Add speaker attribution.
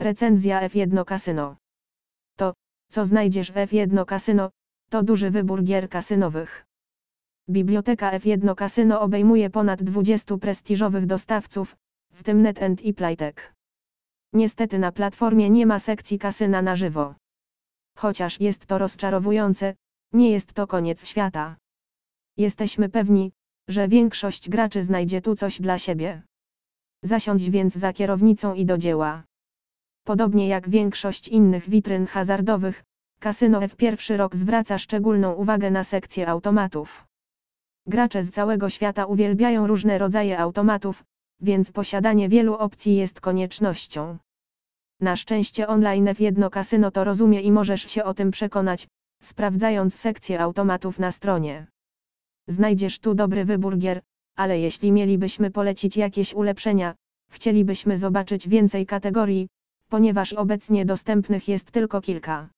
Speaker 1: Recenzja F1 Casino. To, co znajdziesz w F1 Casino, to duży wybór gier kasynowych. Biblioteka F1 Casino obejmuje ponad 20 prestiżowych dostawców, w tym NetEnt i Playtech. Niestety na platformie nie ma sekcji kasyna na żywo. Chociaż jest to rozczarowujące, nie jest to koniec świata. Jesteśmy pewni, że większość graczy znajdzie tu coś dla siebie. Zasiądź więc za kierownicą i do dzieła. Podobnie jak większość innych witryn hazardowych, kasyno F pierwszy rok zwraca szczególną uwagę na sekcję automatów. Gracze z całego świata uwielbiają różne rodzaje automatów, więc posiadanie wielu opcji jest koniecznością. Na szczęście online F1 kasyno to rozumie i możesz się o tym przekonać, sprawdzając sekcję automatów na stronie. Znajdziesz tu dobry wybór gier, ale jeśli mielibyśmy polecić jakieś ulepszenia, chcielibyśmy zobaczyć więcej kategorii, ponieważ obecnie dostępnych jest tylko kilka.